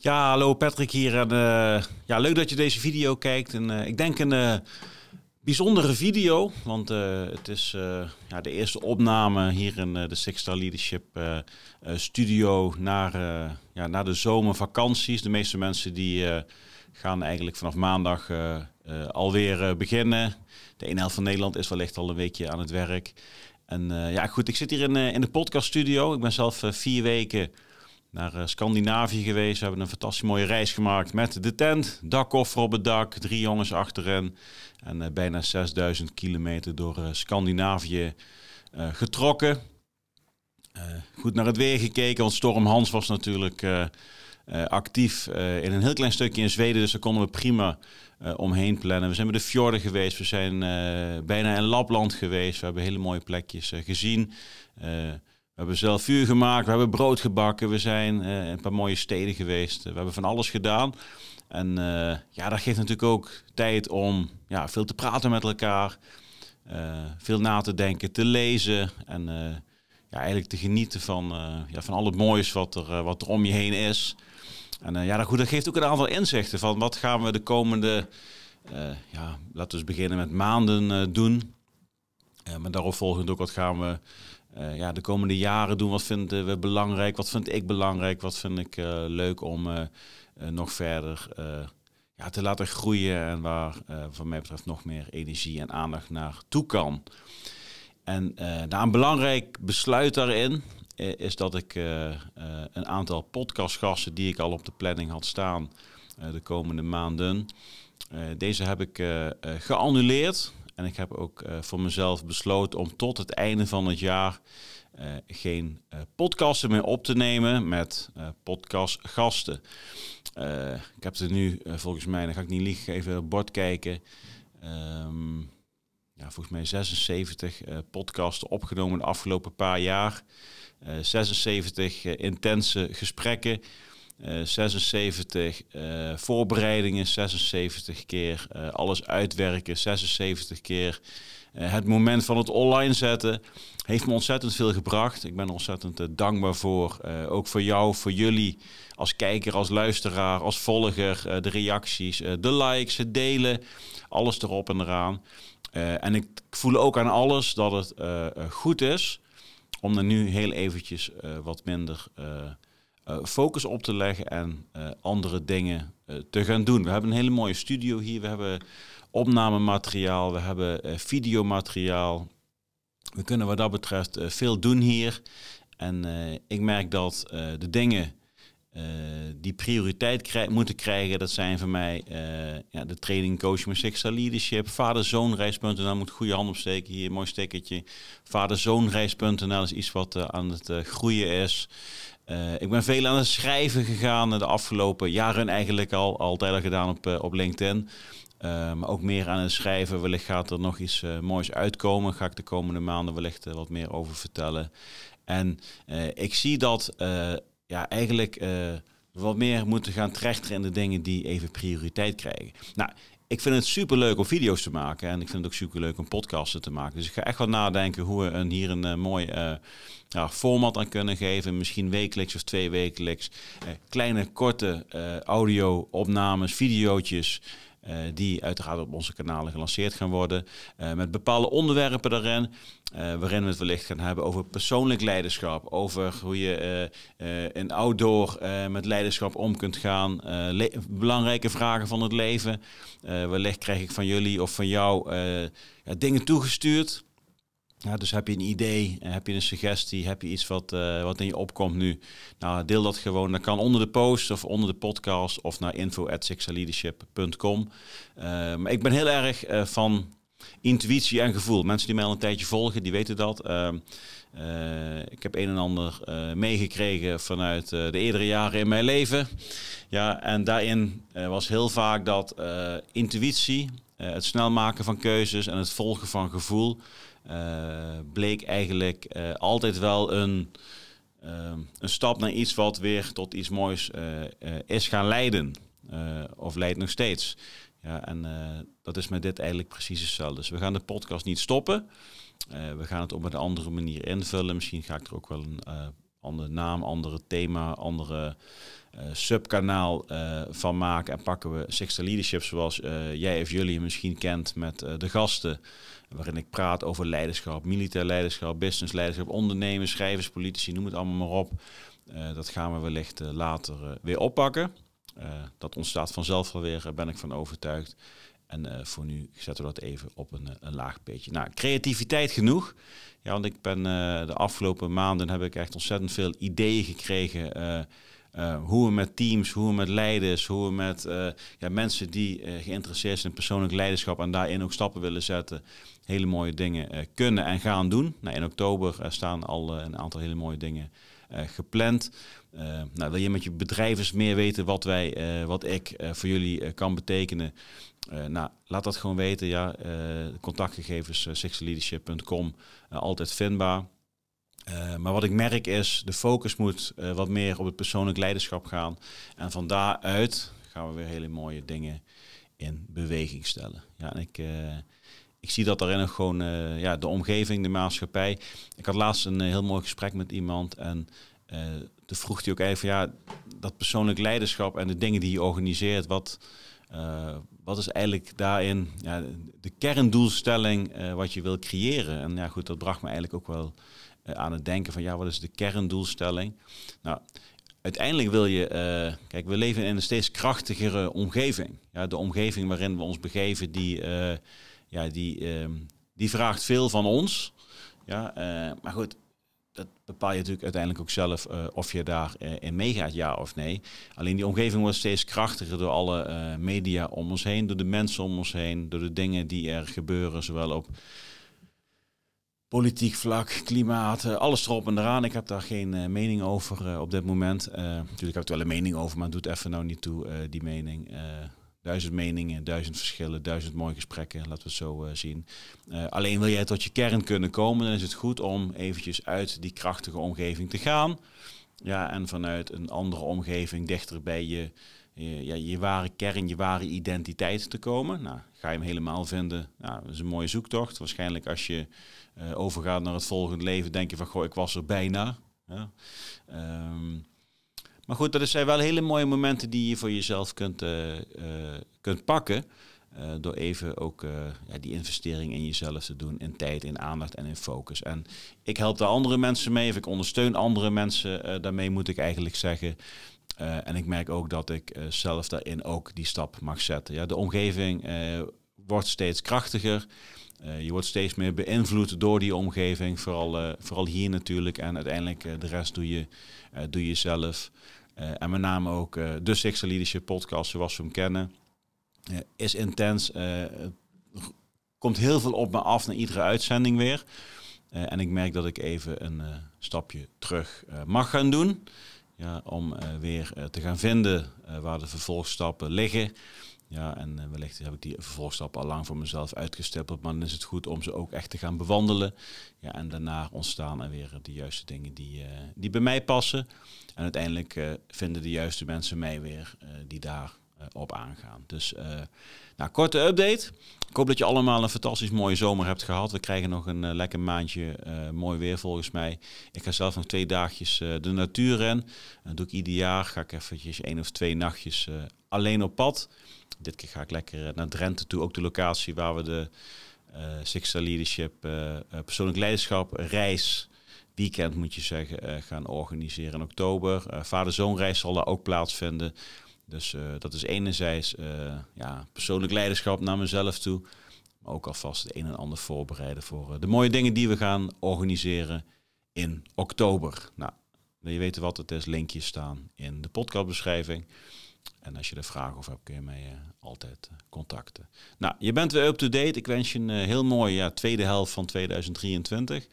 Ja, hallo Patrick hier. En, eh, ja, leuk dat je deze video kijkt. En, eh, ik denk een uh, bijzondere video, want het is ja, de eerste opname hier in de Six Star Leadership studio naar, ja, naar de zomervakanties. De meeste mensen die gaan eigenlijk vanaf maandag alweer beginnen. De ene helft van Nederland is wellicht al een weekje aan het werk. En ja, goed, ik zit hier in, in de podcaststudio. Ik ben zelf vier weken naar uh, Scandinavië geweest. We hebben een fantastisch mooie reis gemaakt met de tent, dakkoffer op het dak, drie jongens achterin. En uh, bijna 6000 kilometer door uh, Scandinavië getrokken. goed naar het weer gekeken, want Storm Hans was natuurlijk actief in een heel klein stukje in Zweden. Dus daar konden we prima omheen plannen. We zijn bij de fjorden geweest, we zijn bijna in Lapland geweest. We hebben hele mooie plekjes gezien. We hebben zelf vuur gemaakt, we hebben brood gebakken, we zijn uh, een paar mooie steden geweest. we hebben van alles gedaan. En uh, ja, dat geeft natuurlijk ook tijd om ja, veel te praten met elkaar, veel na te denken, te lezen en ja, eigenlijk te genieten van, ja, van al het moois wat er, wat er om je heen is. En ja, dat, goed, dat geeft ook een aantal inzichten van wat gaan we de komende, ja, laten we beginnen met maanden doen. maar daarop volgend ook wat gaan we uh, ja, de komende jaren doen. Wat vinden we belangrijk? Wat vind ik belangrijk? Wat vind ik uh, leuk om nog verder ja, te laten groeien en waar wat mij betreft nog meer energie en aandacht naartoe kan. En daar een belangrijk besluit daarin is dat ik een aantal podcastgasten die ik al op de planning had staan de komende maanden, deze heb ik geannuleerd. En ik heb ook uh, voor mezelf besloten om tot het einde van het jaar uh, geen uh, podcasten meer op te nemen met podcastgasten. ik heb er nu volgens mij, dan ga ik niet liegen, even op bord kijken. Um, ja, volgens mij 76 podcasten opgenomen de afgelopen paar jaar. 76 intense gesprekken. 76 uh, eh, voorbereidingen, 76 keer uh, alles uitwerken, 76 keer het moment van het online zetten. Heeft me ontzettend veel gebracht. Ik ben er ontzettend dankbaar voor. ook voor jou, voor jullie als kijker, als luisteraar, als volger. de reacties, de likes, het delen, alles erop en eraan. en ik voel ook aan alles dat het goed is om er nu heel eventjes wat minder focus op te leggen en uh, andere dingen uh, te gaan doen. We hebben een hele mooie studio hier. We hebben opnamemateriaal, we hebben videomateriaal. We kunnen wat dat betreft veel doen hier. En ik merk dat de dingen die prioriteit moeten krijgen, dat zijn voor mij ja, de training, coaching, sexual leadership, vader-zoonreis.nl moet goede hand opsteken. Hier, mooi stekkertje. Vaderzoonreis.nl is iets wat aan het groeien is. Uh, ik ben veel aan het schrijven gegaan de afgelopen jaren eigenlijk al. Altijd al gedaan op, uh, op LinkedIn. Uh, maar ook meer aan het schrijven. Wellicht gaat er nog iets moois uitkomen. Ga ik de komende maanden wellicht wat meer over vertellen. En ik zie dat ja, eigenlijk wat meer moeten gaan trechteren in de dingen die even prioriteit krijgen. Nou, ik vind het super leuk om video's te maken. En ik vind het ook super leuk om podcasten te maken. Dus ik ga echt wat nadenken hoe we een, hier een uh, mooi ja, format aan kunnen geven. Misschien wekelijks of twee wekelijks. Uh, kleine, korte audio-opnames, videootjes. Uh, die uiteraard op onze kanalen gelanceerd gaan worden. Uh, met bepaalde onderwerpen daarin. Uh, waarin we het wellicht gaan hebben over persoonlijk leiderschap. Over hoe je in outdoor met leiderschap om kunt gaan. belangrijke vragen van het leven. wellicht krijg ik van jullie of van jou dingen toegestuurd. Ja, dus heb je een idee, heb je een suggestie, heb je iets wat, uh, wat in je opkomt nu? Nou, deel dat gewoon. Dat kan onder de post of onder de podcast of naar info.sexaleadership.com. Uh, maar ik ben heel erg uh, van intuïtie en gevoel. Mensen die mij al een tijdje volgen, die weten dat. Ik heb een en ander meegekregen vanuit de eerdere jaren in mijn leven. Ja, en daarin was heel vaak dat intuïtie, het snel maken van keuzes en het volgen van gevoel bleek eigenlijk uh, altijd wel een, uh, een stap naar iets wat weer tot iets moois is gaan leiden. of leidt nog steeds. Ja, en dat is met dit eigenlijk precies hetzelfde. Dus we gaan de podcast niet stoppen. we gaan het op een andere manier invullen. Misschien ga ik er ook wel een andere naam, andere thema, andere subkanaal van maken. En pakken we Sixter Leadership zoals jij of jullie misschien kent met de gasten. Waarin ik praat over leiderschap, militair leiderschap, business leiderschap, ondernemers, schrijvers, politici, noem het allemaal maar op. dat gaan we wellicht later weer oppakken. dat ontstaat vanzelf alweer, ben ik van overtuigd. En uh, voor nu zetten we dat even op een, een laag beetje. Nou, creativiteit genoeg. Ja, want ik ben uh, de afgelopen maanden heb ik echt ontzettend veel ideeën gekregen. Hoe we met teams, hoe we met leiders, hoe we met ja, mensen die geïnteresseerd zijn in persoonlijk leiderschap en daarin ook stappen willen zetten, hele mooie dingen kunnen en gaan doen. Nou, in oktober staan al een aantal hele mooie dingen gepland. nou, wil je met je bedrijf eens meer weten wat, wij, wat ik voor jullie kan betekenen? Uh, nou, laat dat gewoon weten. Ja, uh, contactgegevens uh, sixleadership.com altijd vindbaar. maar wat ik merk is, de focus moet wat meer op het persoonlijk leiderschap gaan. En van daaruit gaan we weer hele mooie dingen in beweging stellen. Ja, en ik, ik zie dat daarin ook gewoon ja, de omgeving, de maatschappij. Ik had laatst een heel mooi gesprek met iemand en toen vroeg hij ook even, ja, dat persoonlijk leiderschap en de dingen die je organiseert, wat uh, wat is eigenlijk daarin ja, de kerndoelstelling uh, wat je wil creëren? En ja, goed, dat bracht me eigenlijk ook wel uh, aan het denken van ja, wat is de kerndoelstelling? Nou, uiteindelijk wil je, kijk, we leven in een steeds krachtigere omgeving. Ja, de omgeving waarin we ons begeven, die, ja, die, ehm, die vraagt veel van ons. Ja, maar goed, dat bepaal je natuurlijk uiteindelijk ook zelf uh, of je daarin uh, in meegaat, ja of nee. Alleen die omgeving wordt steeds krachtiger door alle uh, media om ons heen, door de mensen om ons heen, door de dingen die er gebeuren, zowel op politiek vlak, klimaat, alles erop en eraan. Ik heb daar geen mening over op dit moment. natuurlijk heb ik wel een mening over, maar doet even nou niet toe, die mening duizend meningen, duizend verschillen, duizend mooie gesprekken, laten we het zo uh, zien. Uh, alleen wil jij tot je kern kunnen komen, dan is het goed om eventjes uit die krachtige omgeving te gaan. Ja, en vanuit een andere omgeving dichter bij je, je, ja, je ware kern, je ware identiteit te komen. Nou, ga je hem helemaal vinden, nou, dat is een mooie zoektocht. Waarschijnlijk als je uh, overgaat naar het volgende leven, denk je van, goh, ik was er bijna. Um, maar goed, dat zijn wel hele mooie momenten die je voor jezelf kunt, uh, uh, kunt pakken. Uh, door even ook ja, die investering in jezelf te doen, in tijd, in aandacht en in focus. En ik help daar andere mensen mee, of ik ondersteun andere mensen daarmee, moet ik eigenlijk zeggen. en ik merk ook dat ik zelf daarin ook die stap mag zetten. Ja, de omgeving wordt steeds krachtiger. je wordt steeds meer beïnvloed door die omgeving, vooral, vooral hier natuurlijk. En uiteindelijk de rest doe je, doe je zelf. En met name ook de Leadership podcast zoals we hem kennen. Is intens. komt heel veel op me af naar iedere uitzending weer. en ik merk dat ik even een stapje terug mag gaan doen. Ja, om weer te gaan vinden waar de vervolgstappen liggen. Ja, en wellicht heb ik die vervolgstappen al lang voor mezelf uitgestippeld. Maar dan is het goed om ze ook echt te gaan bewandelen. Ja, en daarna ontstaan er weer de juiste dingen die, die bij mij passen. En uiteindelijk uh, vinden de juiste mensen mij weer die daar op aangaan. Dus, nou, korte update. Ik hoop dat je allemaal een fantastisch mooie zomer hebt gehad. We krijgen nog een lekker maandje mooi weer volgens mij. Ik ga zelf nog twee dagjes de natuur in. Dat doe ik ieder jaar. Ga ik eventjes één of twee nachtjes alleen op pad. Dit keer ga ik lekker naar Drenthe toe. Ook de locatie waar we de Sixta Leadership persoonlijk leiderschap reis weekend, moet je zeggen, uh, gaan organiseren in oktober. Uh, Vader-zoonreis zal daar ook plaatsvinden. Dus uh, dat is enerzijds ja, persoonlijk leiderschap naar mezelf toe. Maar ook alvast het een en ander voorbereiden voor de mooie dingen die we gaan organiseren in oktober. Nou, je weten wat het is? Linkjes staan in de podcastbeschrijving. En als je er vragen over hebt, kun je mij uh, altijd uh, contacten. Nou, je bent weer up-to-date. Ik wens je een uh, heel mooie ja, tweede helft van 2023.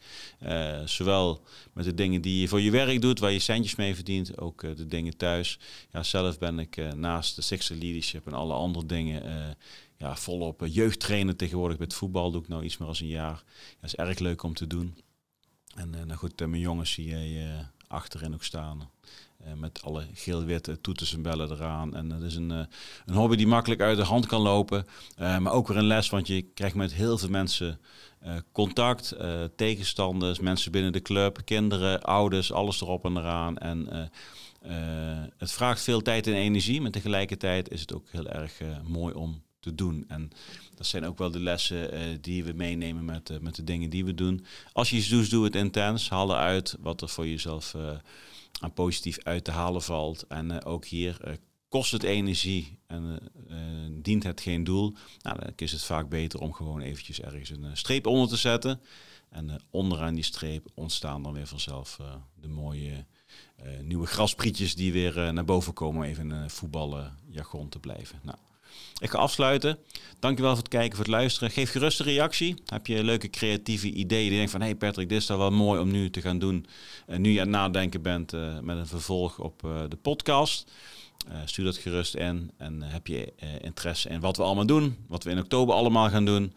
zowel met de dingen die je voor je werk doet, waar je centjes mee verdient, ook de dingen thuis. Ja, zelf ben ik naast de Sixer Leadership en alle andere dingen ja, volop jeugdtrainen tegenwoordig met voetbal. Doe ik nou iets meer als een jaar. Dat is erg leuk om te doen. En nou goed, mijn jongens zie je achterin ook staan. met alle geel-witte toeters en bellen eraan. En dat is een, een hobby die makkelijk uit de hand kan lopen. maar ook weer een les, want je krijgt met heel veel mensen contact. tegenstanders, mensen binnen de club, kinderen, ouders, alles erop en eraan. En het vraagt veel tijd en energie, maar tegelijkertijd is het ook heel erg mooi om te doen. En dat zijn ook wel de lessen uh, die we meenemen met, uh, met de dingen die we doen. Als je iets doet, doe het intens. Haal eruit wat er voor jezelf uh, aan positief uit te halen valt. En ook hier kost het energie en dient het geen doel. Nou, dan is het vaak beter om gewoon eventjes ergens een streep onder te zetten. En onderaan die streep ontstaan dan weer vanzelf de mooie nieuwe grasprietjes die weer naar boven komen. Even in voetballen jargon te blijven. Nou, ik ga afsluiten. Dankjewel voor het kijken, voor het luisteren. Geef gerust een reactie. Heb je leuke creatieve ideeën? Die denkt van, hé hey Patrick, dit is wel mooi om nu te gaan doen. Uh, nu je aan het nadenken bent uh, met een vervolg op uh, de podcast. stuur dat gerust in. En heb je interesse in wat we allemaal doen, wat we in oktober allemaal gaan doen.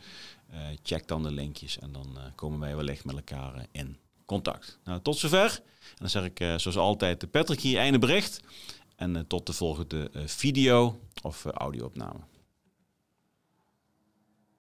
check dan de linkjes en dan komen wij wellicht met elkaar in contact. Nou, tot zover. En dan zeg ik zoals altijd Patrick hier, einde bericht. En tot de volgende video of audio-opname.